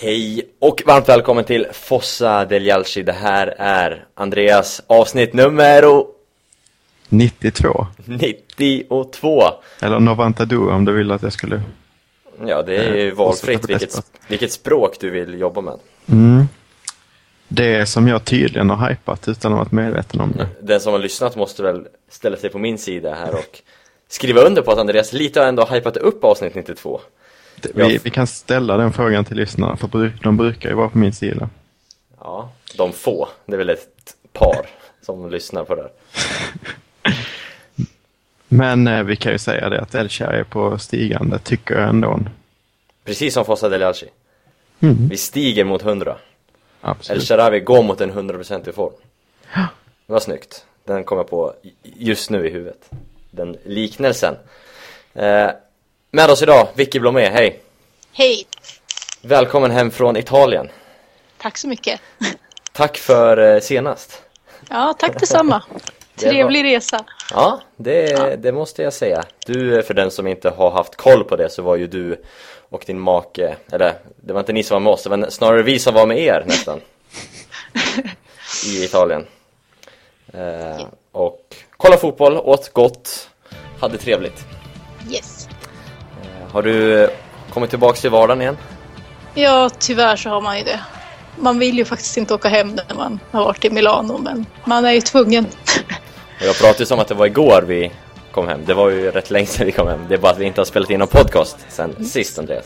Hej och varmt välkommen till Fossa del Jalci. Det här är Andreas avsnitt nummer 92. 92. Eller Novanta Du om du vill att jag skulle... Ja, det är ju Eh, valfritt vilket, vilket språk du vill jobba med. Mm. Det som jag tydligen har hypat utan att vara medveten om det. Den som har lyssnat måste väl ställa sig på min sida här och skriva under på att Andreas lite har ändå hypat upp avsnitt 92. Vi, vi kan ställa den frågan till lyssnarna, för de brukar ju vara på min sida. Ja, de få. Det är väl ett par som lyssnar på det här. Men eh, vi kan ju säga det att Elkär är på stigande, tycker jag ändå. Precis som Fossa del. Mm. Vi stiger mot 100. El Absolut. Sharawi går mot en 100% i form. Det var snyggt. Den kom jag på just nu i huvudet. Den liknelsen. Eh, med oss idag, Vicky Blomé, hej! Hej! Välkommen hem från Italien. Tack så mycket. Tack för eh, senast. Ja, tack detsamma. Det Trevlig resa. Ja, det, det måste jag säga. Du, eh, för den som inte har haft koll på det så var ju du och din make, eller det var inte ni som var med oss, det var snarare vi som var med er nästan. I Italien. Eh, och kolla fotboll, åt gott, hade trevligt. Yes. Har du eh, kommit tillbaks till vardagen igen? Ja, tyvärr så har man ju det. Man vill ju faktiskt inte åka hem när man har varit i Milano, men man är ju tvungen. Och jag pratade ju som att det var igår vi kom hem. Det var ju rätt länge sedan vi kom hem. Det är bara att vi inte har spelat in någon podcast sen sist, Andreas.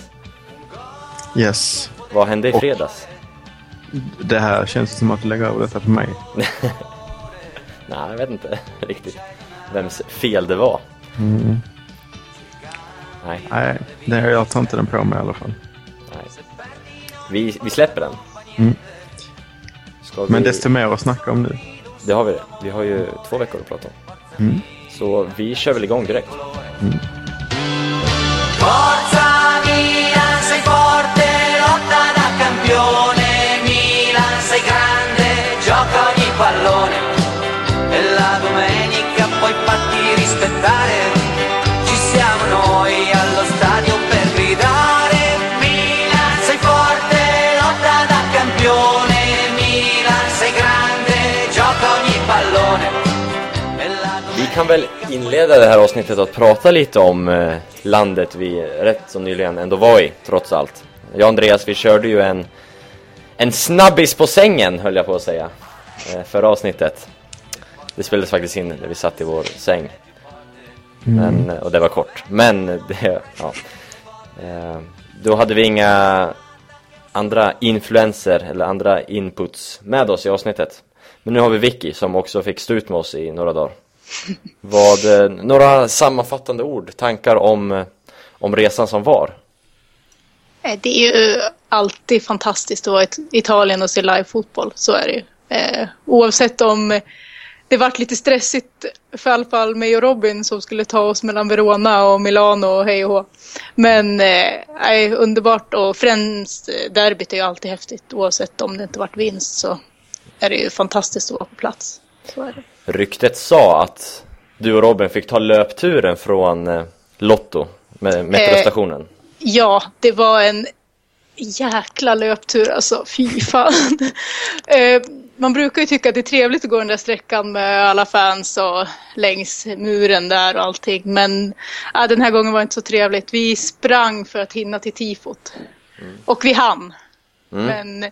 Yes. Vad hände i Och- fredags? Det här känns som att du lägger över detta på mig. Nej, jag vet inte riktigt vems fel det var. Mm. Nej, Nej, det, jag tar inte den på mig i alla fall. nej. Vi, vi släpper den. Mm. Ska vi... Men desto mer att snacka om nu. Det har vi det. Vi har ju två veckor att prata om. Mm. Så vi kör väl igång direkt. Forza Milan, kan väl inleda det här avsnittet att prata lite om eh, landet vi rätt så nyligen ändå var i, trots allt. Jag och Andreas, vi körde ju en, en snabbis på sängen, höll jag på att säga, eh, förra avsnittet. Det spelades faktiskt in när vi satt i vår säng. Men, och det var kort. Men, det, ja. Eh, då hade vi inga andra influenser eller andra inputs med oss i avsnittet. Men nu har vi Vicky som också fick stå ut med oss i några dagar. Vad, eh, några sammanfattande ord, tankar om, eh, om resan som var? Eh, det är ju alltid fantastiskt att vara i Italien och se live-fotboll, så är det ju. Oavsett om det vart lite stressigt för i alla fall mig och Robin som skulle ta oss mellan Verona och Milano och hej och hå. Men eh, underbart och främst derbyt är ju alltid häftigt oavsett om det inte vart vinst så är det ju fantastiskt att vara på plats. Så är det. Ryktet sa att du och Robin fick ta löpturen från eh, Lotto, med metrostationen. Ja, det var en jäkla löptur alltså. Fy fan. Eh, Man brukar ju tycka att det är trevligt att gå den där sträckan med alla fans och längs muren där och allting. Men ja, den här gången var det inte så trevligt. Vi sprang för att hinna till tifot. Och vi hann. Mm. Men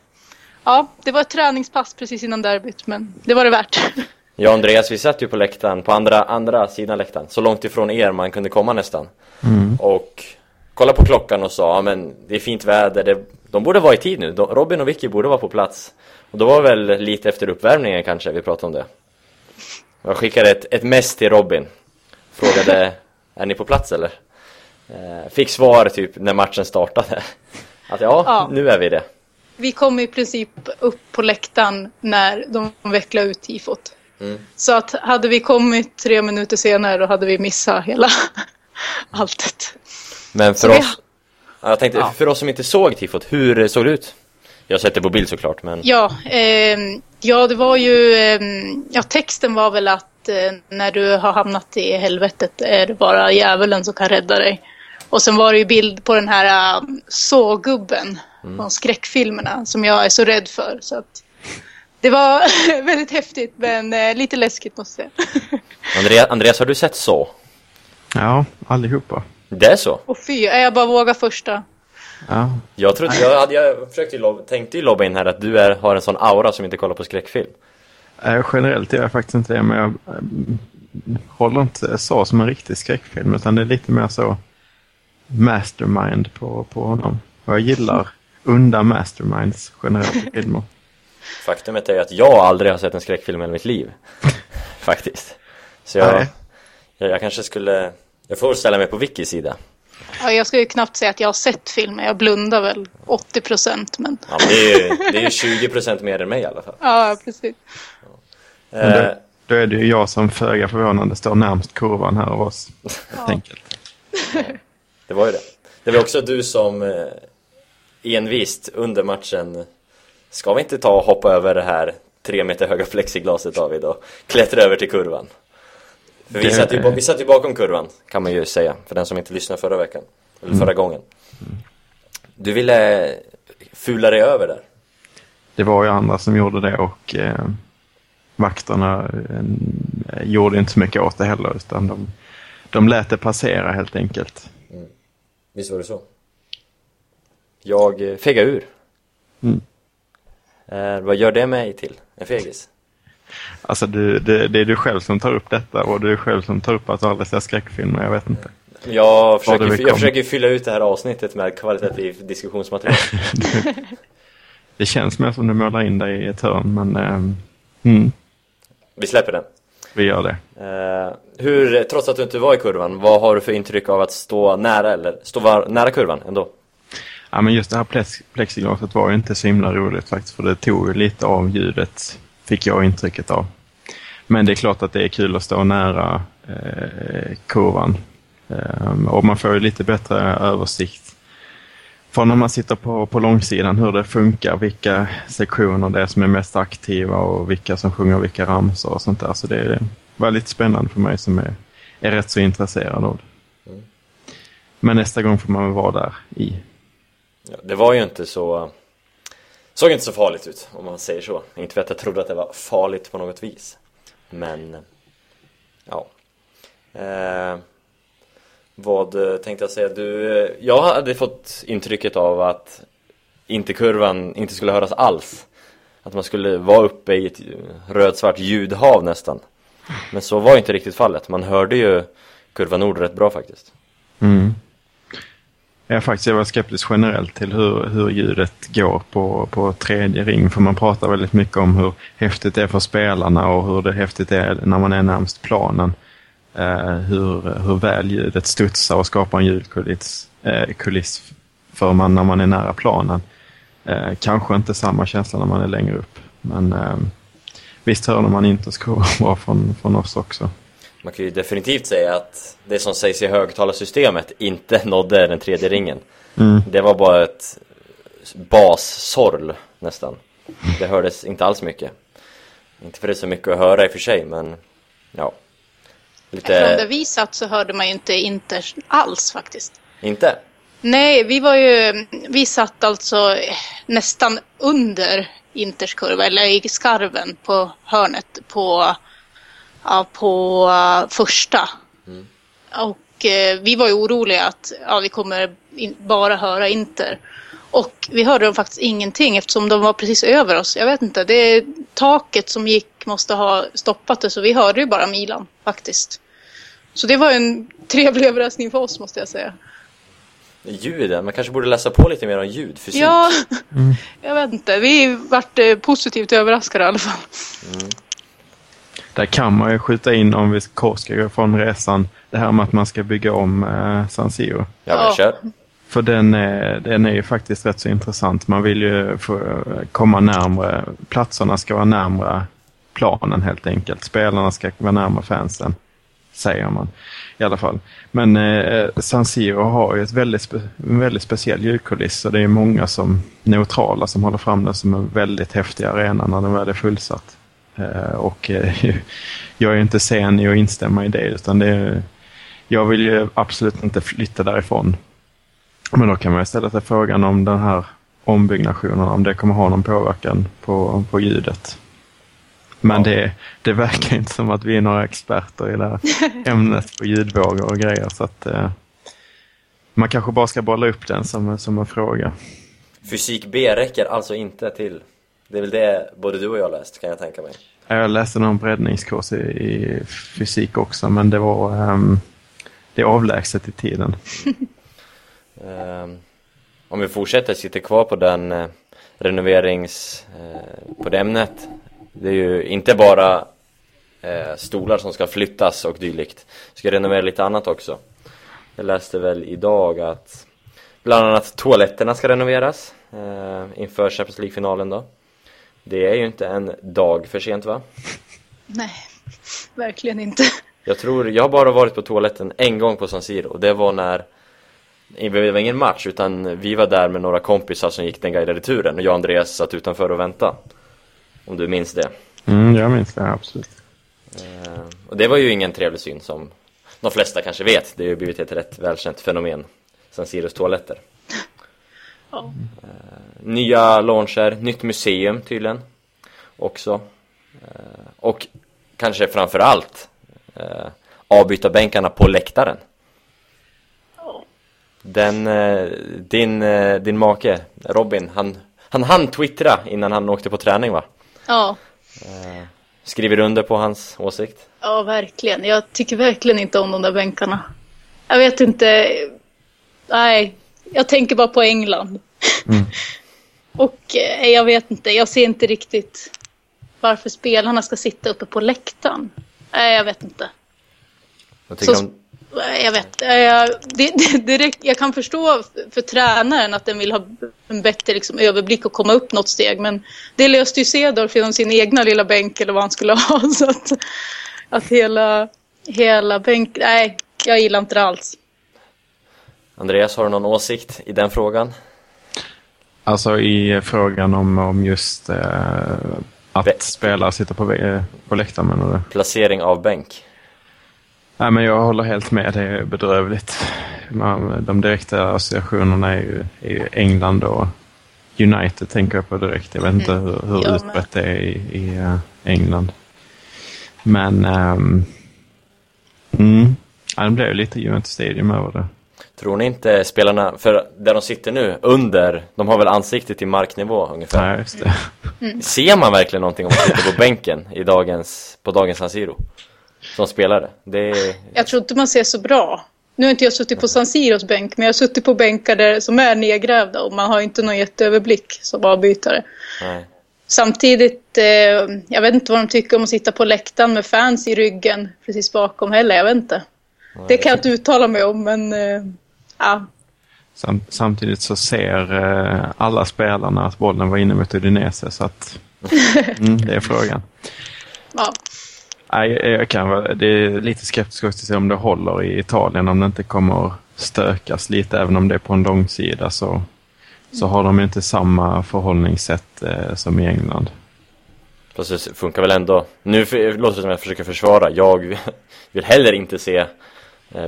ja, det var ett träningspass precis innan derbyt. Men det var det värt. Jag och Andreas, vi satt ju på läktaren, på andra, andra sidan läktaren, så långt ifrån er man kunde komma nästan. Och kolla på klockan och sa, ja men det är fint väder, det, de borde vara i tid nu, de, Robin och Vicky borde vara på plats. Och då var väl lite efter uppvärmningen kanske vi pratade om det. Jag skickade ett, ett mess till Robin, frågade, är ni på plats eller? Eh, fick svar typ när matchen startade. Att ja, Ja. nu är vi det. Vi kom i princip upp på läktaren när de vecklade ut tifot. Så att hade vi kommit tre minuter senare då hade vi missat hela alltet. Men för Så oss, ja, jag tänkte, för oss som inte såg tifot, hur såg det ut? Jag har sett det på bild såklart, men Ja, ehm, ja det var ju, ehm, ja texten var väl att eh, när du har hamnat i helvetet är det bara djävulen som kan rädda dig. Och sen var det ju bild på den här uh, sågubben från skräckfilmerna som jag är så rädd för. Så att det var väldigt häftigt men eh, lite läskigt måste jag säga. Andreas, Andreas, har du sett så? Ja, allihopa. Det är så? Och fy, jag bara vågar första. Ja. Jag trodde, jag, hade, jag försökte ju lob, tänkte ju lobba in här att du är, har en sån aura som inte kollar på skräckfilm. Eh, generellt gör jag faktiskt inte det, men jag eh, håller inte så som en riktig skräckfilm, utan det är lite mer så mastermind på, på honom. Och jag gillar onda masterminds generellt i filmer. Faktumet är ju att jag aldrig har sett en skräckfilm i hela mitt liv. Faktiskt. Så jag, jag, jag kanske skulle, jag får ställa mig på Vickys sida. Ja, jag skulle ju knappt säga att jag har sett filmen. Jag blundar väl 80 procent. Men Ja, men det är ju det är ju 20% mer än mig i alla fall. ja, precis. Men Eh, då, då är det ju jag som föga förvånande står närmst kurvan här av oss. Helt enkelt. det var ju det. Det var också du som eh, envist under matchen Ska vi inte ta och hoppa över det här tre meter höga plexiglaset David och klättra över till kurvan? För vi Det- satt, ju, vi satt ju bakom kurvan kan man ju säga för den som inte lyssnade förra veckan Eller förra gången Du ville fula dig över där Det var ju andra som gjorde det och eh, vakterna eh, gjorde inte så mycket åt det heller, utan de, de lät det passera helt enkelt. Visst var det så? Jag eh, fegade ur Mm. Eh, Vad gör det mig till? En fegis? Alltså du, det, det är du själv som tar upp detta och du är själv som tar upp att du aldrig ser skräckfilmer, jag vet inte. Jag försöker, jag försöker fylla ut det här avsnittet med kvalitativ diskussionsmaterial Det känns mer som du målar in dig i ett hörn, men eh, mm, Vi släpper den vi gör det. Eh, hur, trots att du inte var i kurvan, vad har du för intryck av att stå nära, eller stå var, nära kurvan ändå? Ja, men just det här plex, plexiglaset var inte så himla roligt faktiskt, för det tog ju lite av ljudet, fick jag intrycket av. Men det är klart att det är kul att stå nära eh, kurvan. Eh, och man får ju lite bättre översikt från när man sitter på, på långsidan hur det funkar, vilka sektioner det är som är mest aktiva och vilka som sjunger vilka ramsor och sånt där. Så det var lite spännande för mig som är, är rätt så intresserad av det. Men nästa gång får man väl vara där i. Ja, det var ju inte så Såg inte så farligt ut om man säger så. Inte för att jag trodde att det var farligt på något vis. Men Ja. Eh, Vad tänkte jag säga? Du, jag hade fått intrycket av att Inte kurvan inte skulle höras alls. Att man skulle vara uppe i ett rödsvart ljudhav nästan. Men så var inte riktigt fallet. Man hörde ju Kurva Nord rätt bra faktiskt. Mm. Jag faktiskt jag var skeptisk generellt till hur, hur ljudet går på, på tredje ring. För man pratar väldigt mycket om hur häftigt det är för spelarna och hur det häftigt är när man är närmst planen. Eh, hur, hur väl ljudet studsar och skapar en ljudkuliss eh, kuliss för man när man är nära planen. Eh, kanske inte samma känsla när man är längre upp. Men eh, visst hörde man inte bra från, från oss också. Man kan ju definitivt säga att det som sägs i högtalarsystemet inte nådde den tredje ringen. Mm. Det var bara ett bassorl nästan. Det hördes inte alls mycket. Inte för det är så mycket att höra i och för sig, men ja. Från där Lite... vi satt så hörde man ju inte Inters alls faktiskt. Inte? Nej, vi var ju, vi satt alltså nästan under Inters kurva, eller i skarven på hörnet på, ja, på uh, första. Och eh, vi var ju oroliga att ja, vi kommer in, bara höra Inter. Och vi hörde dem faktiskt ingenting eftersom de var precis över oss. Jag vet inte, det är taket som gick måste ha stoppat det så vi hörde ju bara Milan faktiskt. Så det var en trevlig överraskning för oss måste jag säga. Ljuden, man kanske borde läsa på lite mer om ljudfysik. Ja, jag vet inte. Vi vart eh, positivt överraskade i alla fall. Där kan man ju skjuta in om vi ska gå från resan, det här med att man ska bygga om eh, San Siro. Ja, men kör. För den är, den är ju faktiskt rätt så intressant. Man vill ju få eh, komma närmre, platserna ska vara närmre planen helt enkelt. Spelarna ska vara närmare fansen, säger man i alla fall. Men eh, San Siro har ju ett väldigt, spe, en väldigt speciell ljudkuliss och det är många som neutrala som håller fram den som en väldigt häftig arena när den väl är fullsatt. Eh, och eh, jag är inte sen i att instämma i det utan det är, jag vill ju absolut inte flytta därifrån. Men då kan man ställa sig frågan om den här ombyggnationerna, om det kommer ha någon påverkan på, på ljudet. Men Ja. det, det verkar inte som att vi är några experter i det här ämnet på ljudvågor och grejer. Så att, eh, man kanske bara ska bolla upp den som, som en fråga. Fysik B räcker alltså inte till. Det är väl det både du och jag läst, kan jag tänka mig. Jag läste någon breddningskurs i, i fysik också, men det var ehm, det är avlägset i tiden. Ehm, om vi fortsätter, sitter kvar på den eh, renoverings... Eh, på det ämnet. Det är ju inte bara eh, stolar som ska flyttas och dylikt. Ska renovera lite annat också. Jag läste väl idag att bland annat toaletterna ska renoveras inför Champions League-finalen då. Det är ju inte en dag för sent va? Nej, verkligen inte. Jag tror, jag har bara varit på toaletten en gång på San Siro och det var när det var ingen match utan vi var där med några kompisar som gick den guidade turen och jag och Andreas satt utanför och väntade. Om du minns det. Mm, jag minns det, absolut. Eh, och det var ju ingen trevlig syn som de flesta kanske vet. Det har ju blivit ett rätt välkänt fenomen. San Siros toaletter. Ja. Nya launcher, nytt museum tydligen också. Eh, och kanske framför allt eh, avbytarbänkarna på läktaren. Den, eh, din, eh, din make Robin, han, han hann twittra innan han åkte på träning va? Ja, Eh, Skriver du under på hans åsikt? ja, verkligen. Jag tycker verkligen inte om de där bänkarna. Jag vet inte. Nej, jag tänker bara på England. Mm. Och eh, jag vet inte, jag ser inte riktigt varför spelarna ska sitta uppe på läktaren. Nej, jag vet inte. Jag Så- om, Jag vet. eh, det, det, det, jag kan förstå för, för tränaren att den vill ha en bättre liksom, överblick och komma upp något steg. Men det löste ju Cedorf genom sin egna lilla bänk eller vad han skulle ha. Så att, att hela, hela bänk... Nej, jag gillar inte det alls. Andreas, har du någon åsikt i den frågan? Alltså i frågan om, om just eh, att Bä- spelare sitter på, på läktaren menar du? Placering av bänk? Nej, men jag håller helt med. Det är bedrövligt. Man, de direkta associationerna är ju, är ju England och United tänker jag på direkt. Jag vet inte hur, hur Jag med. utbrett det är i, i eh, England. Men... ehm, mm, ja, det blev lite Juventus Stadium över det. Tror ni inte spelarna, för där de sitter nu, under, de har väl ansiktet i marknivå ungefär? Nej, just det. Ser man verkligen någonting om man sitter på bänken i dagens, på dagens San Siro? Som spelare? Det är, Jag tror inte man ser så bra. Nu har inte jag suttit på San Siros bänk, men jag har suttit på bänkar där, som är nedgrävda och man har inte någon jätteöverblick som avbytare. nej. Samtidigt, eh, jag vet inte vad de tycker om att sitta på läktaren med fans i ryggen precis bakom heller. Jag vet inte. Det kan jag inte uttala mig om, men eh, ja. Sam, samtidigt så ser eh, alla spelarna att bollen var inne mot Udinese så att mm, det är frågan. ja. Nej, jag kan vara, det är lite skeptisk också till att se om det håller i Italien, om det inte kommer stökas lite, även om det är på en långsida så, så har de inte samma förhållningssätt eh, som i England. Fast det funkar väl ändå. Nu för- låter det som att jag försöker försvara. Jag vill heller inte se eh,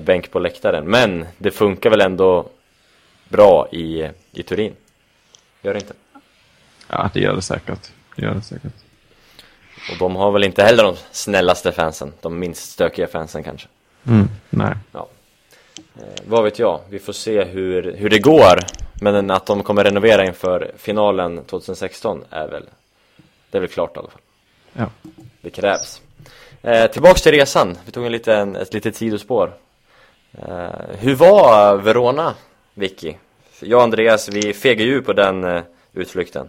bänk på läktaren. Men det funkar väl ändå bra i, i Turin. Gör det inte? Ja, det gör det säkert. Det gör det säkert. Och de har väl inte heller de snällaste fansen. De minst stökiga fansen kanske. Mm, nej. Ja. Eh, vad vet jag? Vi får se hur, hur det går. Men att de kommer renovera inför finalen 2016 är väl, det är väl klart i alla fall. Ja. Det krävs. Eh, tillbaks till resan. Vi tog en liten, ett litet sidospår. Uh, hur var Verona, Vicky? Jag och Andreas, vi fegade ju på den uh, utflykten.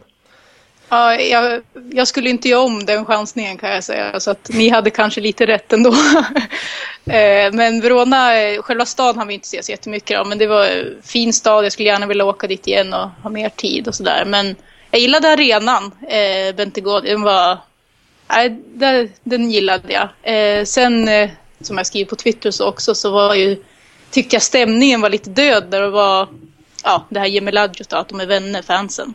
Ja, jag, jag skulle inte göra om den chansningen kan jag säga. Så att ni hade kanske lite rätt ändå. Eh, men Verona, själva stan har vi inte sett så jättemycket av. Men det var en fin stad. Jag skulle gärna vilja åka dit igen och ha mer tid och sådär. Men jag gillade arenan, eh, Bentegård. Den var... Nej, den, den gillade jag. Sen, som jag skriver på Twitter så också, så var ju... Tyckte jag stämningen var lite död där det var... Ja, det här Gemeladjot då, att de är vänner, fansen.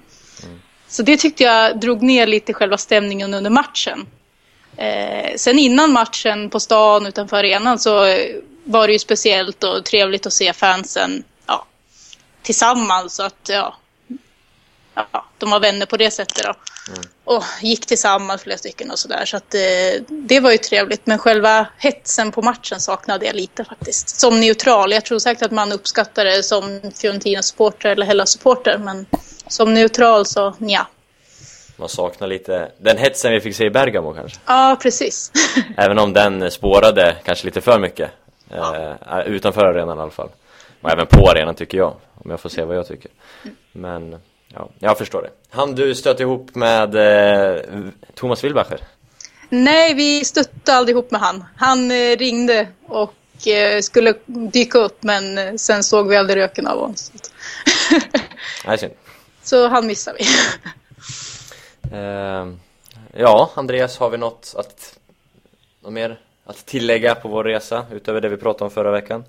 Så det tyckte jag drog ner lite själva stämningen under matchen. Eh, sen innan matchen på stan utanför arenan så var det ju speciellt och trevligt att se fansen ja, tillsammans. Så att, ja, ja, de var vänner på det sättet då. Och gick tillsammans flera stycken och sådär. Så att eh, det var ju trevligt. Men själva hetsen på matchen saknade jag lite faktiskt. Som neutral. Jag tror säkert att man uppskattar det som Fiorentina-supporter eller Hellas-supporter. Men som neutral så nja. Man saknar lite den hetsen vi fick se i Bergamo kanske. Ja, precis. Även om den spårade kanske lite för mycket. Eh, utanför arenan i alla fall. Och även på arenan tycker jag. Om jag får se vad jag tycker. Men ja, jag förstår det. Han du stötte ihop med eh, Thomas Wilbacher? Nej, vi stötte aldrig ihop med han. Han eh, ringde och eh, skulle dyka upp men eh, sen såg vi aldrig röken av honom. Så, Nej, synd. så han missar vi. Eh, ja, Andreas, har vi något att något mer att tillägga på vår resa utöver det vi pratade om förra veckan?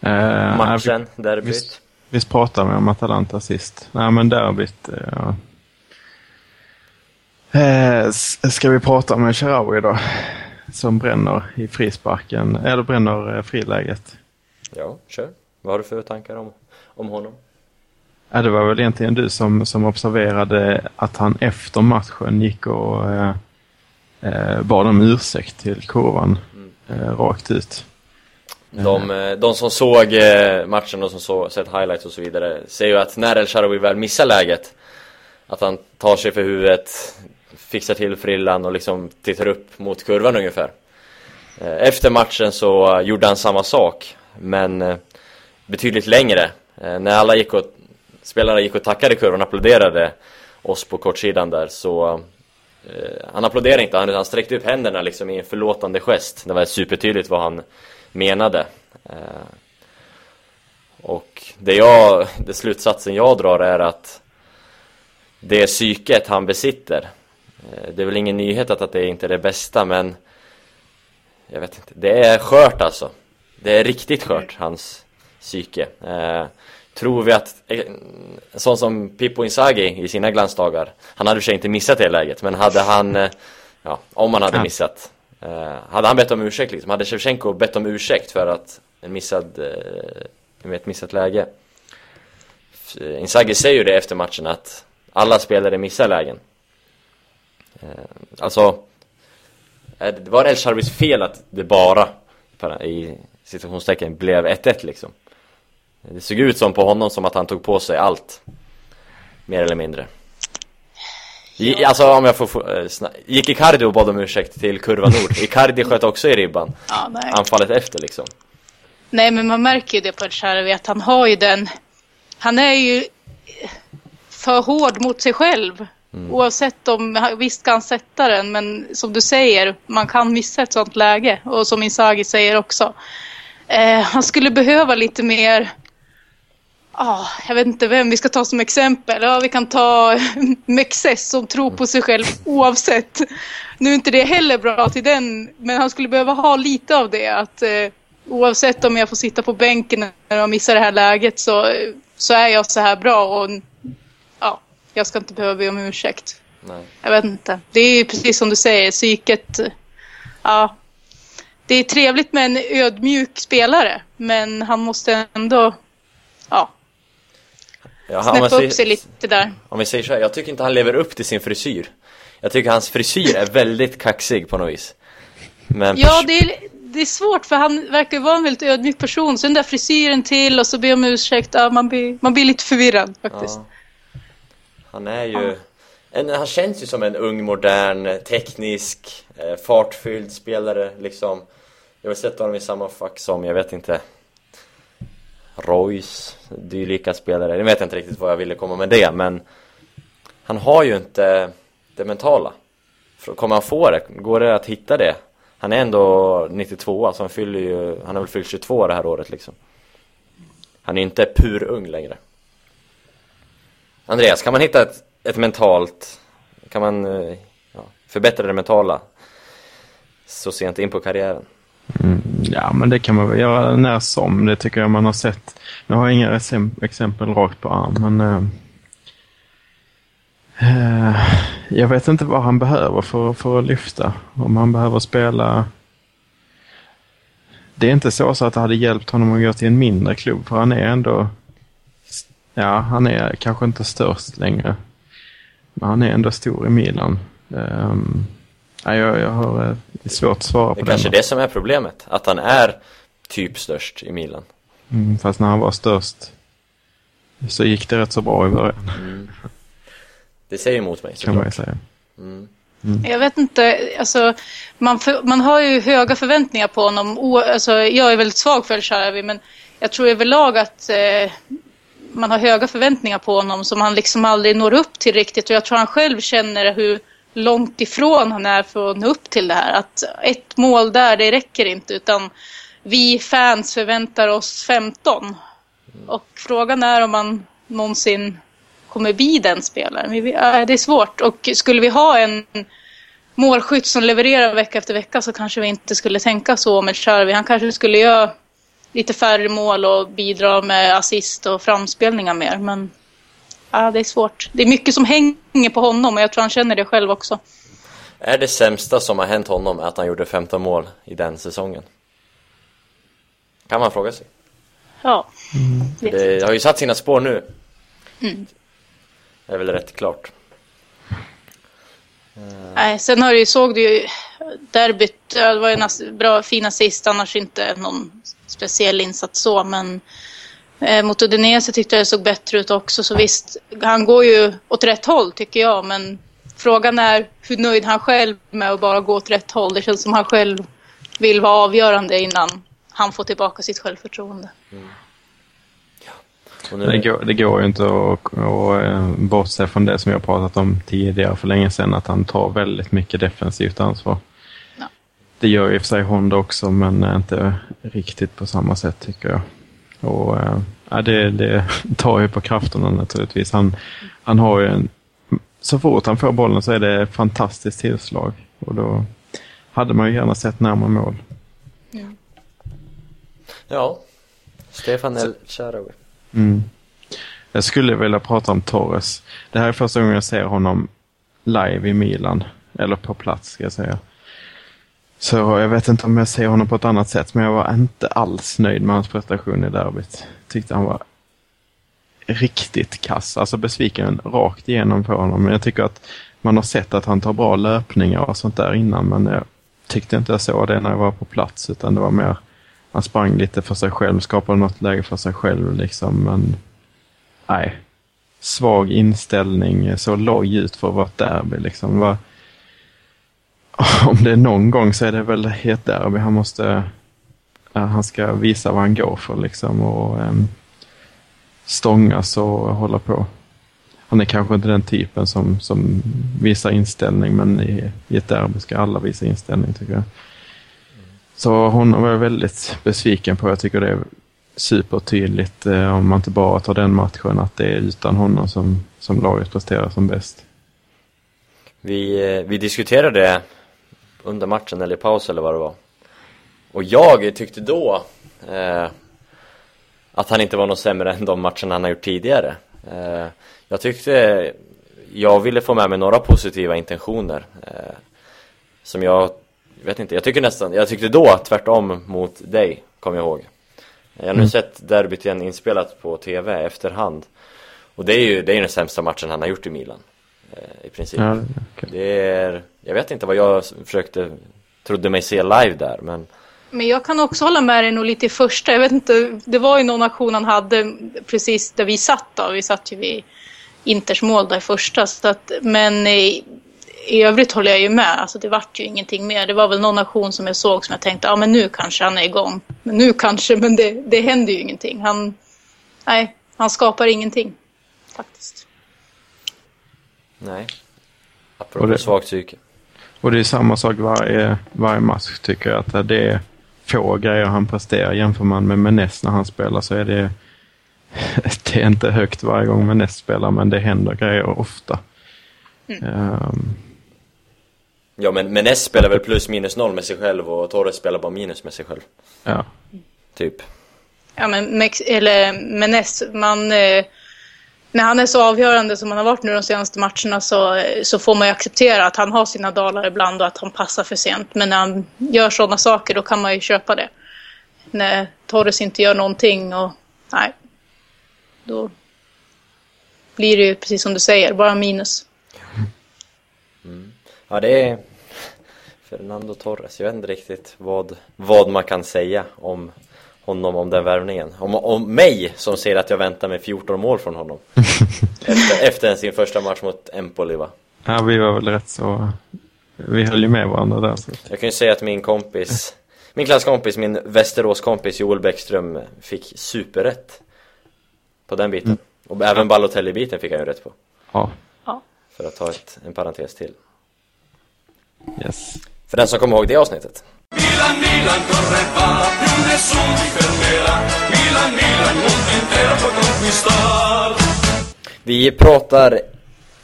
Eh, Matchen, vi- derbyt. Visst, visst pratade vi om Atalanta sist? Nej, men derbyt. Eh, eh, s- ska vi prata om Sharawi då? Som bränner i frisparken, eller bränner eh, friläget. Ja, kör. Vad har du för tankar om, om honom? Ja, det var väl egentligen du som, som observerade att han efter matchen gick och eh, eh, bad om ursäkt till kurvan eh, rakt ut. Mm. De, eh, de som såg eh, matchen och som såg, sett highlights och så vidare ser ju att när El-Sharawi väl missar läget att han tar sig för huvudet, fixar till frillan och liksom tittar upp mot kurvan ungefär. Eh, efter matchen så gjorde han samma sak, men betydligt längre. När alla gick och, spelarna gick och tackade kurvan och applåderade oss på kortsidan där så han applåderade inte, han, han sträckte upp händerna liksom i en förlåtande gest. Det var supertydligt vad han menade. Eh, och det jag, det slutsatsen jag drar är att det psyket han besitter, eh, det är väl ingen nyhet att, det inte är det bästa men jag vet inte, det är skört alltså. Det är riktigt skört, hans psyke. Eh, tror vi att, eh, sån som Pippo Inzaghi i sina glansdagar, han hade för sig inte missat det läget, men hade han, eh, ja, om han hade missat, eh, hade han bett om ursäkt liksom, hade Shevchenko bett om ursäkt för att en missad, eh, med ett missat läge. Inzaghi säger ju det efter matchen att alla spelare missar lägen. Eh, alltså, eh, det var El Sharavis fel att det bara, i situationstecken, blev 1-1 liksom. Det såg ut som på honom som att han tog på sig allt. Mer eller mindre. I, alltså om jag får, få, eh, gick Icardi och bad om ursäkt till kurva nord? Icardi sköt också i ribban. Ja, nej. Anfallet efter liksom. Nej, men man märker ju det på El Shaarawy att han har ju den... Han är ju för hård mot sig själv. Oavsett om, visst kan han sätta den, men som du säger, man kan missa ett sånt läge. Och som Inzaghi säger också. Eh, han skulle behöva lite mer... Ja, jag vet inte vem vi ska ta som exempel. Ja, vi kan ta Mexes som tror på sig själv oavsett. Nu är inte det heller bra till den, men han skulle behöva ha lite av det. Att eh, oavsett om jag får sitta på bänken när jag missar det här läget så, så är jag så här bra och ja, jag ska inte behöva be om ursäkt. Nej. Jag vet inte. Det är ju precis som du säger, psyket. Ja, det är trevligt med en ödmjuk spelare, men han måste ändå ja, Ja, snäppa upp sig lite där. om vi säger så här, jag tycker inte han lever upp till sin frisyr. Jag tycker hans frisyr är väldigt kaxig på något vis. Men Ja, det är, det är svårt för han verkar vara en väldigt ödmjuk person. Så den där frisyren till och så ber om ursäkt. Ja, man, blir, man blir lite förvirrad faktiskt. Ja. Han är ju... En, han känns ju som en ung, modern, teknisk, eh, fartfylld spelare liksom. Jag har sett honom i samma fack som, jag vet inte, Royce, dylika spelare. Jag vet inte riktigt vad jag ville komma med det, men han har ju inte det mentala. Kommer han få det? Går det att hitta det? Han är ändå 92, alltså han fyller ju, han har väl fyllt 22 det här året liksom. Han är inte pur ung längre. Andreas, kan man hitta ett, ett mentalt, kan man eh, ja, förbättra det mentala så sent in på karriären? Mm, ja, men det kan man väl göra när som. Det tycker jag man har sett. Nu har jag inga exempel rakt på arm, men eh, eh, jag vet inte vad han behöver för, för att lyfta. Om han behöver spela... Det är inte så, så att det hade hjälpt honom att gå till en mindre klubb, för han är ändå ja, han är kanske inte störst längre. Men han är ändå stor i Milan. Um, ja, jag, jag har uh, svårt att svara Det på är kanske den. det som är problemet, att han är typ störst i Milan. Mm, fast när han var störst så gick det rätt så bra i början, Det säger emot mig kan man ju såklart. säga. Jag vet inte, alltså, man, för, man har ju höga förväntningar på honom. O, alltså, jag är väldigt svag för El Shaarawy, men jag tror överlag att eh, man har höga förväntningar på honom som han liksom aldrig når upp till riktigt. Och jag tror han själv känner hur långt ifrån han är för att nå upp till det här. Att ett mål där, det räcker inte, utan vi fans förväntar oss 15. Och frågan är om man någonsin kommer bli den spelaren. Äh, det är svårt. Och skulle vi ha en målskytt som levererar vecka efter vecka så kanske vi inte skulle tänka så med Sharvi. Han kanske skulle göra lite färre mål och bidra med assist och framspelningar mer. Men ja, det är svårt. Det är mycket som hänger på honom och jag tror han känner det själv också. Är det sämsta som har hänt honom att han gjorde 15 mål i den säsongen? Kan man fråga sig. Ja, inte. Det har ju satt sina spår nu. Det är väl rätt klart. Nej, sen har du såg du ju derbyt. Det var ju en bra, fin assist, annars inte någon speciell insats så. Men eh, mot Udinese tyckte jag det såg bättre ut också. Så visst, han går ju åt rätt håll tycker jag. Men frågan är hur nöjd han själv med att bara gå åt rätt håll. Det känns som han själv vill vara avgörande innan han får tillbaka sitt självförtroende. Och Det nu, går, det går ju inte att, att eh, bortse från det som jag pratat om tidigare för länge sedan, att han tar väldigt mycket defensivt ansvar. Ja. Det gör i och för sig Honda också, men inte riktigt på samma sätt tycker jag. Och, eh, ja, det, det tar ju på krafterna naturligtvis. Han, han har ju en, så fort han får bollen så är det ett fantastiskt tillslag. Och då hade man ju gärna sett närmare mål. ja. Stefan El Shaarawy. Mm. Jag skulle vilja prata om Torres. Det här är första gången jag ser honom live i Milan. Eller på plats ska jag säga. Så jag vet inte om jag ser honom på ett annat sätt, men jag var inte alls nöjd med hans prestation i derbyt. Tyckte han var riktigt kass, alltså besviken rakt igenom på honom. Men jag tycker att man har sett att han tar bra löpningar och sånt där innan, men jag tyckte inte jag såg det när jag var på plats, utan det var mer han sprang lite för sig själv, skapade något läge för sig själv liksom, men nej. Svag inställning, så låg ut för att vara ett derby liksom. Var, om det är någon gång så är det väl i ett derby han måste, eh, han ska visa vad han går för liksom och um, stångas och hålla på. Han är kanske inte den typen som, som visar inställning, men i, i ett derby ska alla visa inställning tycker jag. Så honom var jag väldigt besviken på. Jag tycker det är supertydligt eh, om man inte bara tar den matchen att det är utan honom som, som laget presterar som bäst. Vi, eh, vi diskuterade det under matchen eller i paus eller vad det var. Och jag tyckte då eh, att han inte var något sämre än de matcherna han har gjort tidigare. Eh, jag tyckte jag ville få med mig några positiva intentioner. Eh, som jag, vet inte, jag tycker nästan, jag tyckte då tvärtom mot dig, kom jag ihåg. Jag har nu Mm. sett derbyt igen inspelat på TV efterhand. Och det är ju det är den sämsta matchen han har gjort i Milan. Eh, I princip. Ja, okej. Det är, jag vet inte vad jag försökte, trodde mig se live där, men Men jag kan också hålla med dig nog lite i första. Jag vet inte, det var ju någon aktion han hade precis där vi satt då. Vi satt ju vid Inters mål där i första. Så att, men i, i övrigt håller jag ju med. Alltså det vart ju ingenting mer. Det var väl någon aktion som jag såg som jag tänkte, ja men nu kanske han är igång. Men nu kanske, men det, det händer ju ingenting. Han, nej, han skapar ingenting. Faktiskt. Nej. Och Apropå det- svagt psyke. Och det är samma sak varje, varje match tycker jag. Att det är få grejer han presterar. Jämför man med Menes när han spelar så är det, det är inte högt varje gång Menes spelar men det händer grejer ofta. Ehm, Ja men Menes spelar väl plus minus noll med sig själv och Torres spelar bara minus med sig själv. ja. Typ. Ja, men Mex eller Menes, man, eh, när han är så avgörande som han har varit nu de senaste matcherna så, så får man ju acceptera att han har sina dalar ibland och att han passar för sent. Men när han gör sådana saker då kan man ju köpa det. När Torres inte gör någonting och nej, då blir det ju precis som du säger, bara minus. Mm. Ja, det är Fernando Torres. Jag vet inte riktigt vad, vad man kan säga om honom, om den värvningen. Om, om mig som ser att jag väntar mig 14 mål från honom. efter, efter sin första match mot Empoli va. Ja, vi var väl rätt så... Vi höll ju med varandra där. Så. Jag kan ju säga att min kompis, min klasskompis, min Västeråskompis Joel Bäckström fick superrätt på den biten. Och även Balotelli-biten fick han ju rätt på. Ja, Ja. För att ta ett, en parentes till. yes. För den som kommer ihåg det avsnittet. Milan, Milan, corre va, più nessuno ti fermerà. Milan, Milan, mondo intero può conquistar. Vi pratar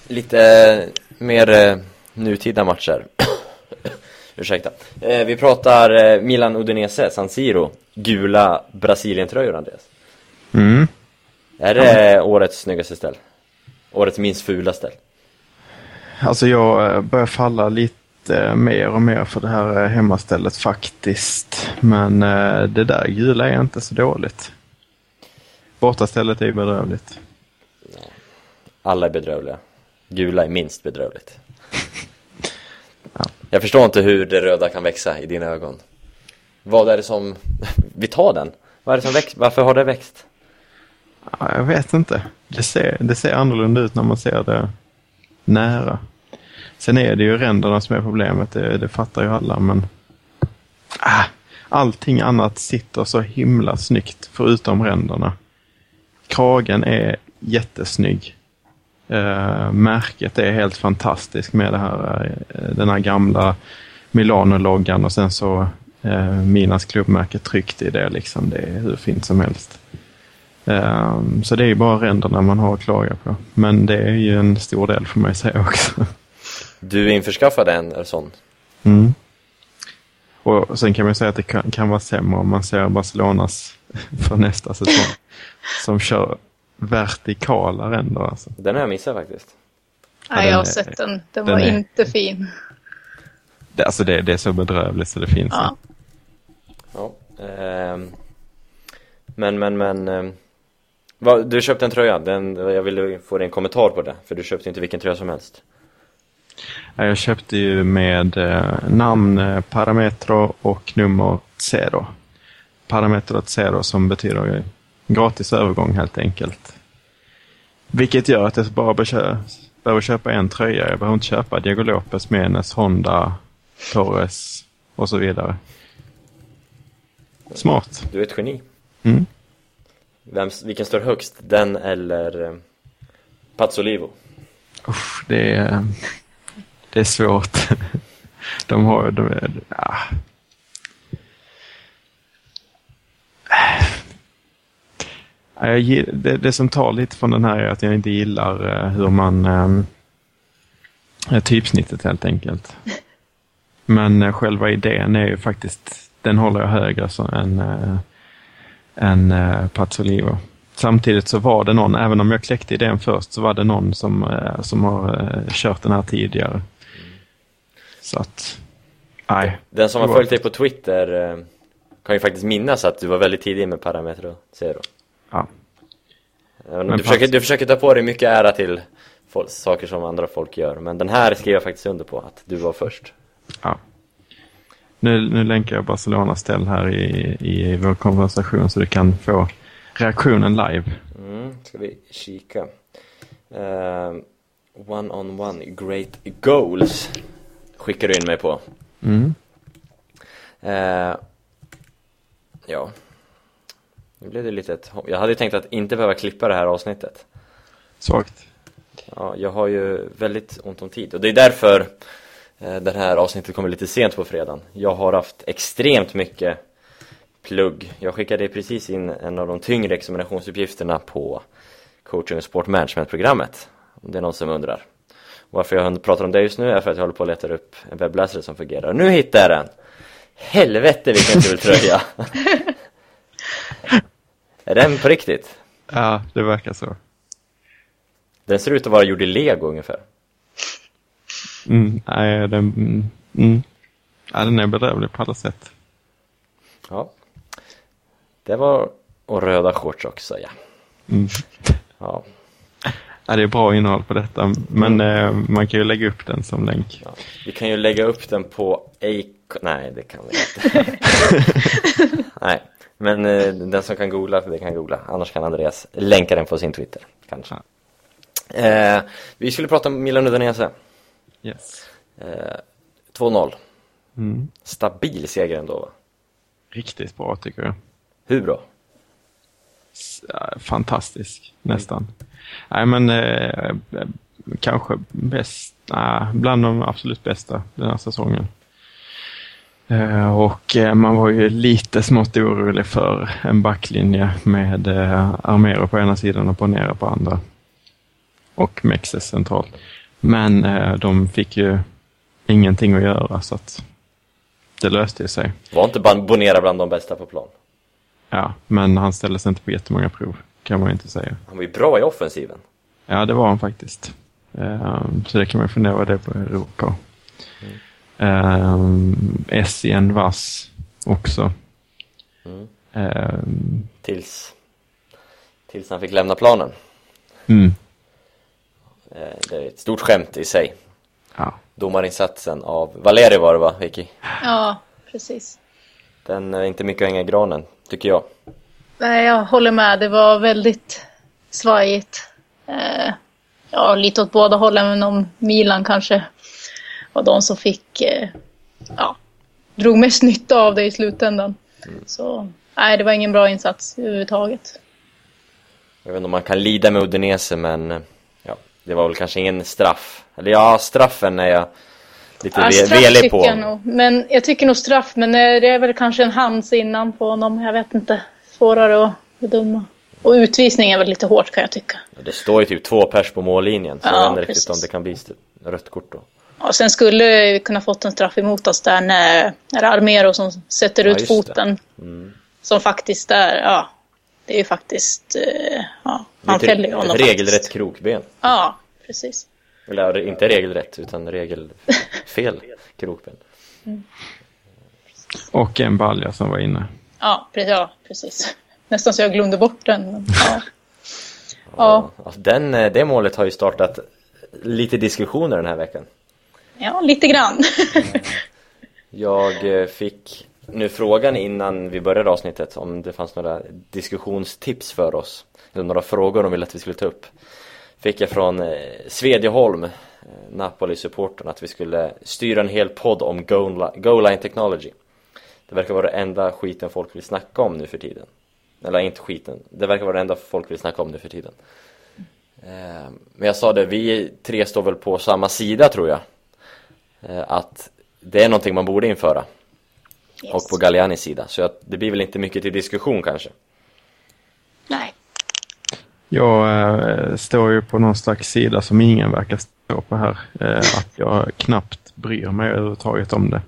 lite mer eh, nutida matcher. Ursäkta. Eh, vi pratar eh, Milan-Udinese, San Siro. Gula Brasilien-tröjor, Andreas. Mm. Är det årets snyggaste ställ? Årets minst fula ställ? Alltså jag eh, börjar falla lite mer och mer för det här eh, hemmastället faktiskt. Men eh, det där gula är inte så dåligt. Bortastället är ju bedrövligt. Alla är bedrövliga. Gula är minst bedrövligt. Ja. Jag förstår inte hur det röda kan växa i dina ögon. Vad är det som... Vi tar den. Vad är det som växt? Varför har det växt? Ja, jag vet inte. Det ser, det ser annorlunda ut när man ser det nära. Sen är det ju ränderna som är problemet, det, det fattar ju alla, men ah, allting annat sitter så himla snyggt förutom ränderna. Kragen är jättesnygg. Eh, märket är helt fantastiskt med det här, eh, den här gamla Milano-loggan och sen så eh, Minas klubbmärke tryckt i det. Liksom. Det är hur fint som helst. Ehm, så det är ju bara ränderna man har att klaga på. Men det är ju en stor del för mig att säga också. Du införskaffade en sån. Mm. Och sen kan man säga att det kan, kan vara sämre om man ser Barcelonas för nästa säsong. Som kör vertikala ränder alltså. Den har jag missat faktiskt. Nej, den jag har är- sett den. Den den var är- inte fin. Det, alltså det, det är så bedrövligt så det finns Ja. Ja. ehm. men, men, men. ehm, vad, du köpte en tröja. Den, jag ville få din kommentar på det. För du köpte inte vilken tröja som helst. Ja, Jag köpte ju med eh, namn eh, Parametro och nummer Zero. Parametro Zero som betyder gratis övergång helt enkelt. Vilket gör att jag bara behöver köpa en tröja. Jag behöver inte köpa Diego Lopez, Menes, Honda, Torres och så vidare. Smart. Du är ett geni. Mm. Vem, vilken står högst? Den eller eh, Pazzolivo? Usch, det, är, det är svårt. De har de är, ja. Jag, det, det som tar lite från den här är att jag inte gillar eh, hur man eh, typsnittet helt enkelt. Men eh, själva idén är ju faktiskt, den håller jag högre så, än, eh, än eh, Pazzolivo. Samtidigt så var det någon, även om jag kläckte idén först, så var det någon som, eh, som har eh, kört den här tidigare. Så att, nej. Den som har följt dig på Twitter eh, kan ju faktiskt minnas att du var väldigt tidig med Parametro Zero. Ja. Om Men du, försöker, du försöker ta på dig mycket ära till folk, saker som andra folk gör. Men den här skriver jag faktiskt under på, att du var först. Ja. Nu, nu länkar jag Barcelonas ställ här i, i vår konversation så du kan få reaktionen live. Mm, ska vi kika. Eh, one on one great goals skickar du in mig på. Mm. Eh, ja. Nu blev det lite ett, Jag hade ju tänkt att inte behöva klippa det här avsnittet. Svagt. Ja, jag har ju väldigt ont om tid och det är därför eh, det här avsnittet kommer lite sent på fredagen. Jag har haft extremt mycket plugg. Jag skickade precis in en av de tyngre examinationsuppgifterna på coaching och sportmanagement-programmet. Om det är någon som undrar. Och varför jag pratar om det just nu är för att jag håller på att leta upp en webbläsare som fungerar. Nu hittar jag den! Helvete vilken kul tröja! är den på riktigt? Ja, det verkar så. Den ser ut att vara gjord i lego ungefär. Mm, nej, den, mm, mm. Ja, den är bedrövlig på alla sätt. Ja. Det var, och röda shorts också ja. Mm. Ja. Ja, det är bra innehåll på detta, men eh, man kan ju lägga upp den som länk. Ja. Vi kan ju lägga upp den på Acon... Nej, det kan vi inte. Nej, men eh, den som kan googla, det kan googla. Annars kan Andreas länka den på sin Twitter, kanske. Eh, vi skulle prata om Milan Udinese. Yes. Eh, 2-0. Mm. Stabil seger ändå, va? Riktigt bra tycker jag. Hur bra? S- ja, Fantastisk, nästan. Nej men eh, kanske bäst, nej, bland de absolut bästa den här säsongen. Eh, och eh, man var ju lite smått orolig för en backlinje med eh, Armero på ena sidan och Bonera på andra. Och Mexes centralt. Men eh, de fick ju ingenting att göra så att det löste sig. Var inte Bonera bland de bästa på plan? Ja, men han ställdes inte på jättemånga prov kan man inte säga. Han var ju bra i offensiven. Ja, det var han faktiskt. Ehm, så det kan man fundera vad det beror på. Um, Essien vass också. Mm. Ehm, Tills, tills han fick lämna planen. mm, Eh, det är ett stort skämt i sig. ja. Domarinsatsen av Valeri var det va, Vicky? Ja, precis. Den är inte mycket att hänga i granen, tycker jag. Nej, jag håller med. Det var väldigt svajigt. Eh, ja, lite åt båda hållen, men om Milan kanske var de som fick, eh, ja, drog mest nytta av det i slutändan. Så, nej, det var ingen bra insats överhuvudtaget. Jag vet inte om man kan lida med Udinese, men eh, ja, det var väl kanske ingen straff. Eller ja, straffen är jag lite Ja, velig på. jag nog. Men jag tycker nog straff, men det är väl kanske en hands innan på honom. Jag vet inte. Svårare att bedöma. Och utvisning är väl lite hårt kan jag tycka. Det står ju typ två pers på mållinjen, så Ja, jag vet inte riktigt om det kan bli rött kort då. Och sen skulle vi kunna fått en straff emot oss där när när Armero som sätter ut foten. Mm. Som faktiskt är, ja. Det är ju faktiskt, eh, ja. Det är Han fäller ju honom ett regelrätt faktiskt. krokben. Ja, precis. Eller inte regelrätt, utan regelfel krokben. Och en balja som var inne. Ja, ja, precis. Nästan så jag glömde bort den. Men, ja. Ja. Alltså, den, eh, det målet har ju startat lite diskussioner den här veckan. ja, lite grann. Jag eh, fick nu frågan innan vi började avsnittet om det fanns några diskussionstips för oss. Eller några frågor de ville att vi skulle ta upp. Fick jag från eh, Svedjeholm, eh, Napoli-supporten, att vi skulle styra en hel podd om goal line technology. Det verkar vara det enda skiten folk vill snacka om nu för tiden. Eller inte skiten, det verkar vara det enda folk vill snacka om nu för tiden. Eh, Men jag sa det, vi tre står väl på samma sida tror jag. Eh, Att det är någonting man borde införa. Och på Gallianis sida. Så att det blir väl inte mycket till diskussion kanske. Nej. Jag eh, står ju på någon slags sida som ingen verkar stå på här. Eh, att jag knappt bryr mig överhuvudtaget om det.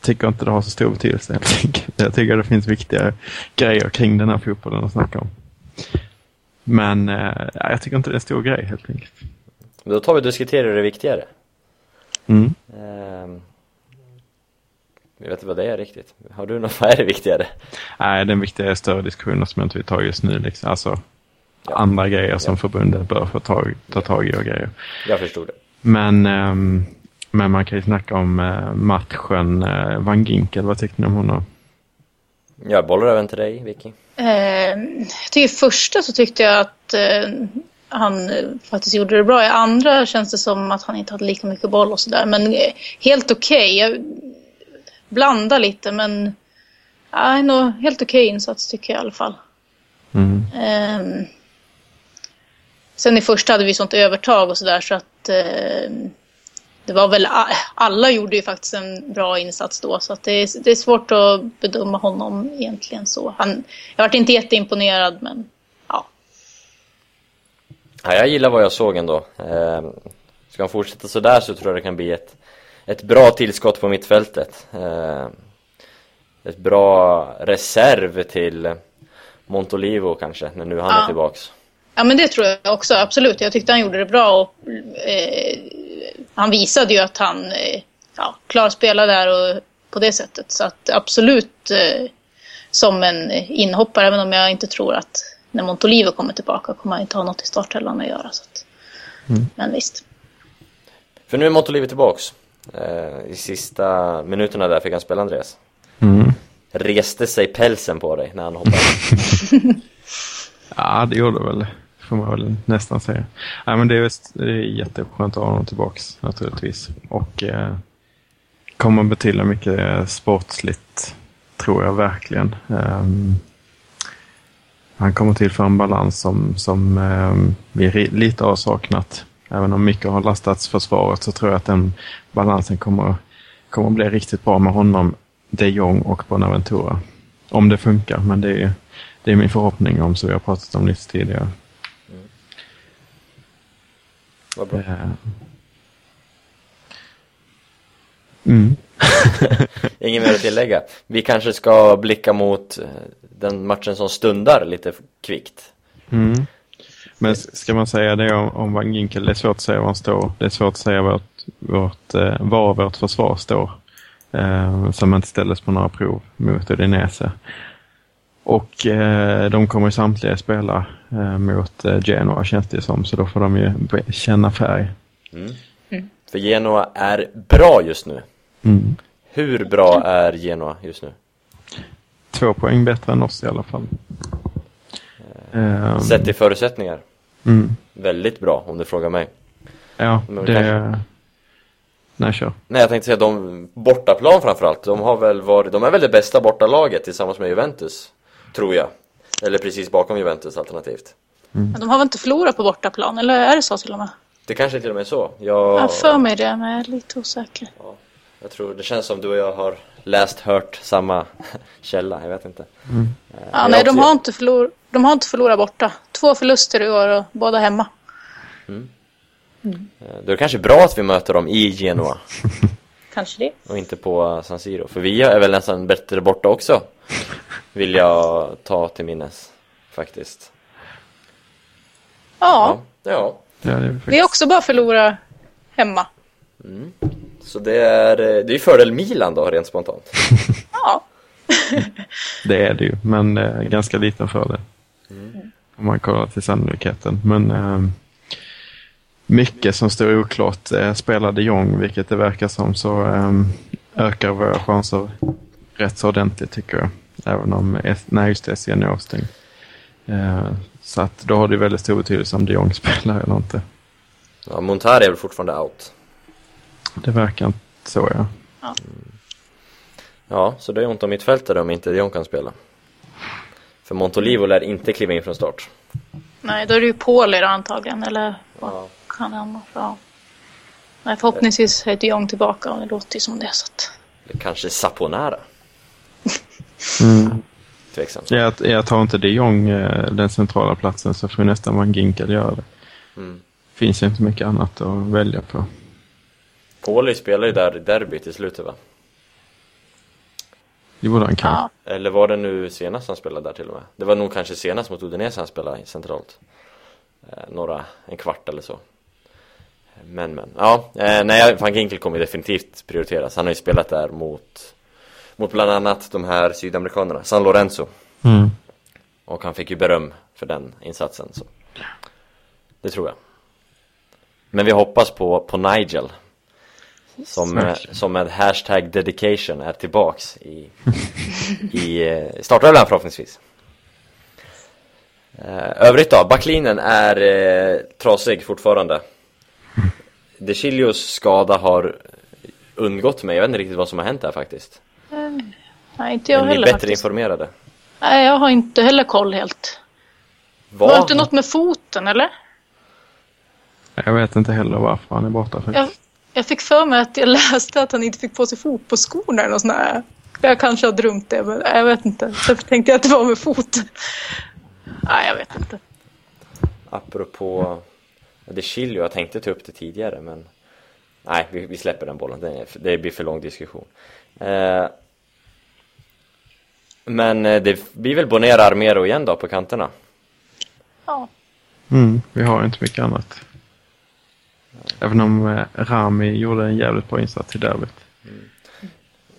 Tycker inte det har så stor betydelse helt enkelt. Jag tycker det finns viktiga grejer kring den här fotbollen att snacka om. Men eh, ja, jag tycker inte det är en stor grej helt enkelt. Men då tar vi och diskuterar det viktigare. Mm. Ehm, Jag vet inte vad det är riktigt. Har du något, vad är det viktigare? Nej, den viktiga är större diskussioner som jag inte vill ta just nu. Liksom. Alltså Ja. andra grejer som Ja. förbundet bör få tag, ta tag i och grejer. Jag förstod det. Men, ehm, men man kan ju snacka om eh, matchen. Eh, Van Ginkel, vad tyckte ni om honom? Jag bollar över till dig, Vicky. Eh, till första så tyckte jag att eh, han eh, faktiskt gjorde det bra. I andra känns det som att han inte hade lika mycket boll och sådär. Men eh, helt okej. Jag blandar lite men ja, nog helt okej insats tycker jag i alla fall. Mm. Ehm, sen i första hade vi sånt övertag och sådär så att det var väl alla gjorde ju faktiskt en bra insats då så det är, det är svårt att bedöma honom egentligen så. Han, jag varit inte jätteimponerad men ja. Ja, jag gillar vad jag såg ändå. Ehm, Ska han fortsätta sådär så tror jag det kan bli ett, ett bra tillskott på mittfältet. Ehm, Ett bra reserv till Montolivo kanske, när nu han är Ja. tillbaks. Ja men det tror jag också, absolut. Jag tyckte han gjorde det bra och eh, han visade ju att han eh, ja, klarar att spela där och på det sättet. Så att absolut eh, som en inhoppare, även om jag inte tror att när Montolivo kommer tillbaka kommer han inte ha något i startelvan att göra. Så att, Men visst. För nu är Montolivo tillbaks. Eh, I sista minuterna där fick han spela Andreas. Mm. Reste sig pälsen på dig när han hoppade. Ja, det gjorde väl. Får man väl nästan säga. Nej, men det är, just- det är jätteskönt att ha honom tillbaks naturligtvis. Och eh, kommer betyda mycket sportsligt, tror jag verkligen. Um, han kommer till för en balans som, som um, vi lite har saknat. Även om mycket har lastats försvaret så tror jag att den balansen kommer, kommer bli riktigt bra med honom, de Jong och Bonaventura. Om det funkar, men det är, det är min förhoppning om, så vi har pratat om lite tidigare. Vad bra. Eh. Mm. Inget mer att tillägga. Vi kanske ska blicka mot eh, den matchen som stundar lite kvickt. Mm. Men ska man säga det om, om Van Ginkel, det är svårt att säga var han står. Det är svårt att säga vart, vart, eh, var vårt försvar står. Eh, som inte ställdes på några prov mot Udinese. Och eh, de kommer samtliga spela eh, mot eh, Genoa känns det som, så då får de ju känna färg. För Genoa är bra just nu. Mm. Hur bra är Genoa just nu? Två poäng bättre än oss i alla fall. Eh, Sett till förutsättningar. mm. Väldigt bra om du frågar mig. Ja, Men det... kanske- Nej, kör. Nej jag tänkte säga de bortaplan framförallt. De har väl varit, de är väl det bästa bortalaget tillsammans med Juventus. Tror jag. Eller precis bakom Juventus alternativt. Men de har väl inte förlorat på bortaplan? Eller är det så till och med? Det kanske är till och med är så. Jag Jag, för mig det, men jag är lite osäker. jag tror det känns som du och jag har läst, hört samma källa. Jag vet inte. Eh, Ja, jag nej, de också- har, inte förlor- de har inte förlorat borta. Två förluster i år och båda hemma. Eh, Då är det kanske bra att vi möter dem i Genoa. Kanske det. Och inte på San Siro. För vi är väl nästan bättre borta också. Vill jag ta till minnes. Faktiskt. Ja, Ja. ja. Ja, det är vi faktiskt... är också bara förlora hemma. Så det är, eh, det är fördel Milan då, rent spontant. Ja, Det är det ju, men eh, ganska liten fördel. Om man kollar till sannolikheten. Men eh, mycket som står oklart. Eh, spelar de Jong, vilket det verkar som, så eh, ökar våra chanser rätt så ordentligt tycker jag. Även om, nej just det, SCN är avstängd. Eh, så att då har det väldigt stor betydelse om de Jong spelar eller inte. Ja, Montari är väl fortfarande out. Det verkar inte så ja. Ja, så det är ont om mittfältare om inte Dion kan spela. För Montolivo lär inte kliva in från start. nej, då är det ju Paul då antagligen. Eller vad Ja. kan han ja. Nej, förhoppningsvis är de Jong tillbaka och det låter ju som det. Så att... Kanske Saponara. Mm. Tveksamt. Jag, jag tar inte de Jong eh, den centrala platsen så får nästan Van Ginkel göra det. Mm. Finns ju inte mycket annat att välja på. Pauli spelar ju där i derbyt i slutet va? Det borde han kan. Ja, Eller var det nu senast han spelade där till och med? Det var nog kanske senast mot Udinese han spelade centralt. Eh, några, en kvart eller så. Men men, ja, eh, nej Van Ginkel kommer definitivt prioriteras. Han har ju spelat där mot, mot bland annat de här sydamerikanerna, San Lorenzo. Mm. Och han fick ju beröm för den insatsen så. Det tror jag. Men vi hoppas på, på Nigel. Som, eh, som med hashtag dedication är tillbaks i, i eh, startelvan förhoppningsvis. Eh, övrigt då, backlinjen är eh, trasig fortfarande. De Chilios skada har undgått mig, jag vet inte riktigt vad som har hänt där faktiskt. Nej, inte jag är ni heller bättre faktiskt. informerade? Nej, jag har inte heller koll helt. Var det inte något med foten, eller? Jag vet inte heller varför han är borta. Jag, jag fick för mig att jag läste att han inte fick på sig fotbollsskor eller något sånt där. Jag kanske har drömt det, men jag vet inte. Så tänkte jag att det var med foten. Nej, jag vet inte. Apropå De Chilio, jag tänkte ta upp det tidigare men Nej, vi, vi släpper den bollen, det, är, det blir för lång diskussion eh, Men eh, det blir väl Bonera Armero igen då på kanterna? Ja, Mm, vi har inte mycket annat. Även om eh, Rami gjorde en jävligt bra insats i derbyt.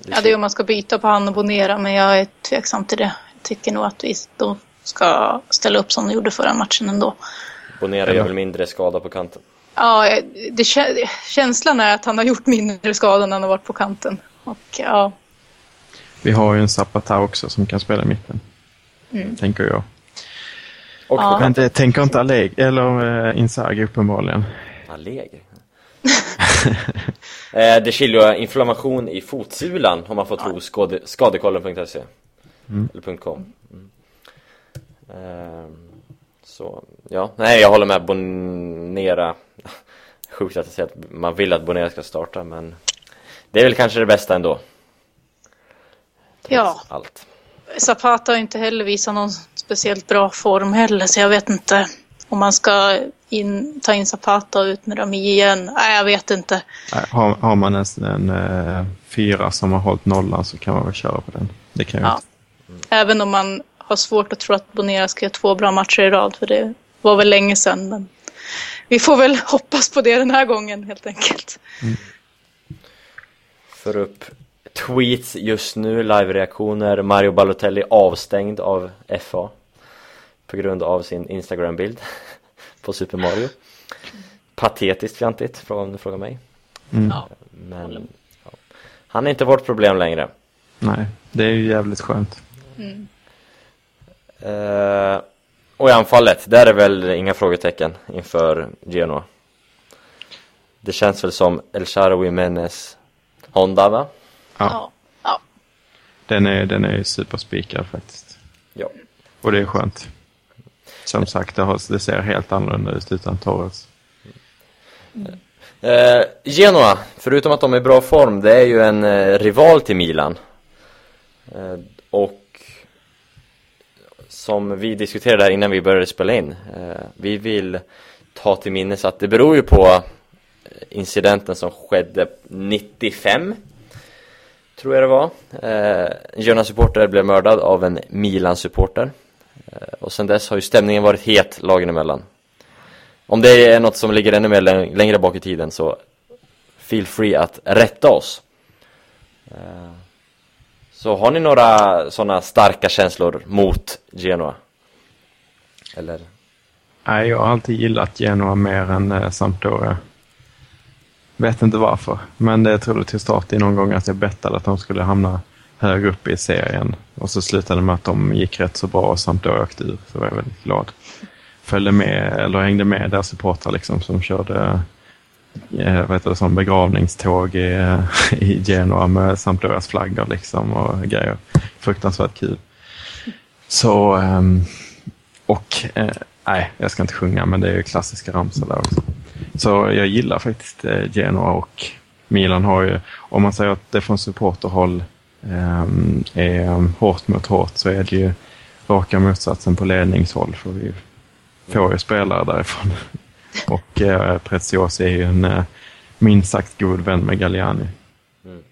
Det ja det är om man ska byta på han och Bonera, men jag är tveksam till det. Jag tycker nog att vi, de ska ställa upp som de gjorde förra matchen ändå. Bonera gör väl mindre skada på kanten. Ja, det, kä- känslan är att han har gjort mindre skada när han har varit på kanten. Och ja, Vi har ju en Zapata också som kan spela i mitten. Tänker jag. Och Ja. Men det tänker inte Alleg eller eh, Inzaghi uppenbarligen. Allegri. eh, det skiljer inflammation i fotsulan om man får tro skade, skadekollen.se eller .com. Mm. Ehm, så, ja, nej jag håller med Bonera. Sjukt att jag säger att man vill att Bonera ska starta men det är väl kanske det bästa ändå. Ja. allt. Zapata har inte heller visat någon speciellt bra form heller, så jag vet inte om man ska in, ta in Zapata och ut med dem igen. Nej, jag vet inte. Har, har man en, en eh, fyra som har hållit nollan så kan man väl köra på den. Det kan jag Ja. inte. Även om man har svårt att tro att Bonera ska göra två bra matcher i rad, för det var väl länge sedan. Men vi får väl hoppas på det den här gången helt enkelt. För upp tweets just nu, live-reaktioner. Mario Balotelli avstängd av FA på grund av sin Instagram-bild på Super Mario. Patetiskt fjantigt, fråga om du frågar mig. Mm. Men ja. han är inte vårt problem längre. Nej, det är ju jävligt skönt. Eh, och i anfallet, där är väl inga frågetecken inför Genoa. Det känns väl som El Shaarawy Menes Honda va? Ja, Ja. Den är, den är superspikad faktiskt. Ja. Och det är skönt. Som sagt, det, har, det ser helt annorlunda ut utan Torres. Eh, Genoa, förutom att de är i bra form, det är ju en eh, rival till Milan. Eh, och som vi diskuterade här innan vi började spela in, eh, vi vill ta till minnes att det beror ju på incidenten som skedde 95 tror jag det var. Eh, en Girona-supporter blev mördad av en Milan-supporter. Eh, och sen dess har ju stämningen varit het lagen emellan. Om det är något som ligger ännu mer längre bak i tiden så feel free att rätta oss. Eh, Så har ni några sådana starka känslor mot Genoa? Eller? Nej, jag har alltid gillat Genoa mer än eh, Sampdoria. Vet inte varför, men det trodde till start i någon gång att jag bettade att de skulle hamna högre upp i serien. Och så slutade det med att de gick rätt så bra och Sampdoria åkte ur, så var jag väldigt glad. Följde med, eller hängde med deras supportrar liksom som körde eh, vad heter det, som begravningståg i, i Genoa med Sampdorias flaggor liksom och grejer. Fruktansvärt kul. Så, ehm, och eh, nej, jag ska inte sjunga men det är ju klassiska ramsor där också. Så jag gillar faktiskt eh, Genoa och Milan har ju, om man säger att det från supporterhåll ehm, är hårt mot hårt så är det ju raka motsatsen på ledningshåll för vi får ju spelare därifrån. Och eh, Preziosi är ju en eh, minst sagt god vän med Galliani. Mm.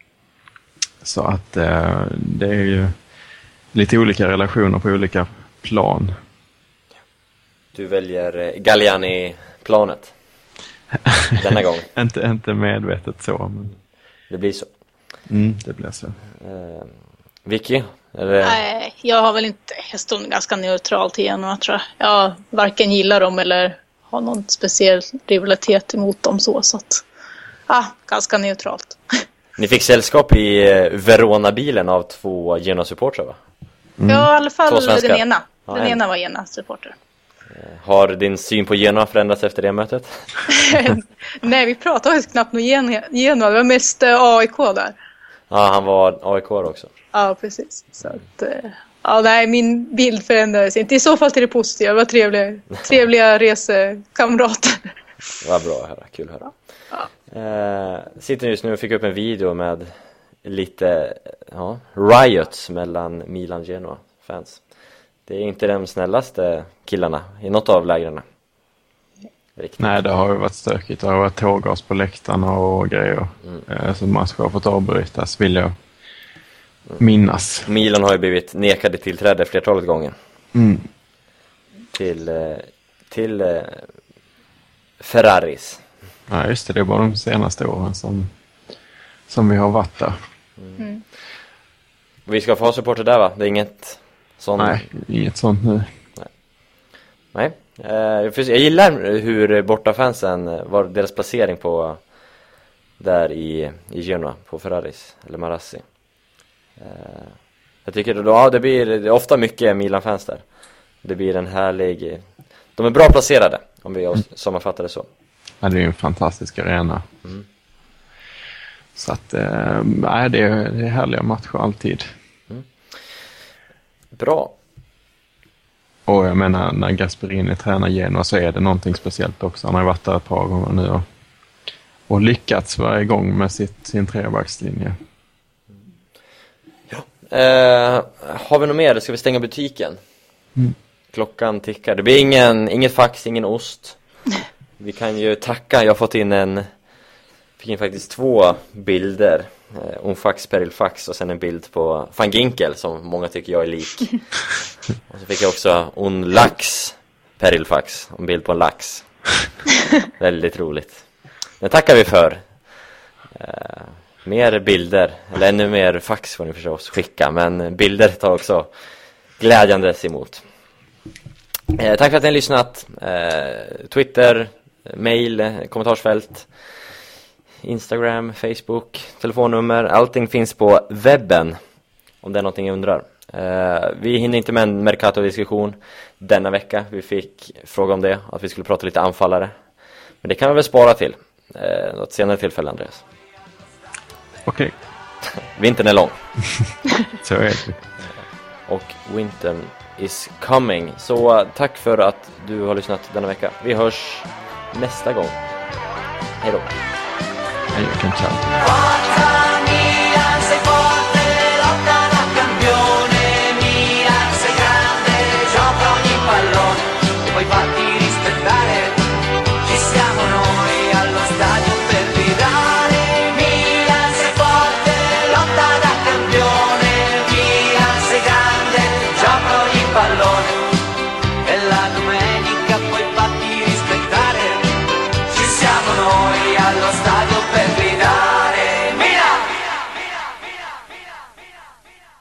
Så att eh, det är ju lite olika relationer på olika plan. Du väljer eh, Galliani-planet denna gång. Inte, inte medvetet så, men Det blir så. mm, det blir så. Eh, Vicky? Eller? Nej, jag har väl inte, jag står ganska neutral till Genoa tror jag. Jag varken gillar dem eller har någon speciell rivalitet emot dem så. så att, ah, ganska neutralt. Ni fick sällskap i eh, Verona-bilen av två Genoa-supportrar va? Ja, i alla fall den ena. Ja, Den en. ena var Genoa-supporter. Har din syn på Genoa förändrats efter det mötet? Nej, vi pratade faktiskt knappt om Gen- Genoa. Det var mest eh, AIK där. Ja, han var AIK också. Ja, precis. Så att, eh, ja, nej, min bild förändrades inte. I så fall till det positiva. Det var trevliga, trevliga resekamrater. Vad bra att höra, kul att höra. Eh, sitter just nu och fick upp en video med lite ja, riots mellan Milan och Genoa fans. Det är inte de snällaste killarna i något av lägren. Riktigt. Nej, det har ju varit stökigt. Det har varit tårgas på läktarna och grejer. Eh, Så matcher har fått avbrytas, vill jag minnas. Milan har ju blivit nekade tillträde flertalet gånger Mm. till, eh, till eh, Ferraris. Ja, just det. Det är bara de senaste åren som, som vi har varit där. Vi ska få ha supporter där va? Det är inget sån... Nej, inget sånt nu. Nej, eh, för jag gillar hur bortafansen, eh, var deras placering på där i, i Genoa, på Ferraris, eller Marassi. Eh, jag tycker då, ja, det blir det är ofta mycket Milan-fans där. Det blir en härlig, de är bra placerade, om vi sammanfattar det så. Ja, det är ju en fantastisk arena. Mm. Så att, eh, nej, det, är, det är härliga matcher alltid. Bra. Och jag menar, när Gasperini tränar Genoa så är det någonting speciellt också. Han har varit där ett par gånger nu och, och lyckats varje gång med sitt, sin trebackslinje. Eh, har vi något mer? Ska vi stänga butiken? Mm. Klockan tickar. Det blir ingen, inget fax, ingen ost. Vi kan ju tacka, jag har fått in en Fick in faktiskt två bilder eh, Om fax, Peril fax och sen en bild på Van Ginkel som många tycker jag är lik. Och så fick jag också On lax Peril fax, en bild på en lax. Väldigt roligt. Det tackar vi för. Eh, Mer bilder, eller ännu mer fax får ni förstås skicka Men bilder tar också glädjandes emot. Eh, Tack för att ni har lyssnat. Eh, Twitter, mail, kommentarsfält Instagram, Facebook, telefonnummer, allting finns på webben om det är någonting jag undrar. Eh, vi hinner inte med en Mercato-diskussion denna vecka. Vi fick fråga om det, att vi skulle prata lite anfallare. Men det kan vi väl spara till eh, något senare tillfälle, Andreas. Okej, Vintern är lång så är det. och wintern is coming. Så eh, tack för att du har lyssnat denna vecka. Vi hörs nästa gång. Hej då! Hej, kan ciao. Forza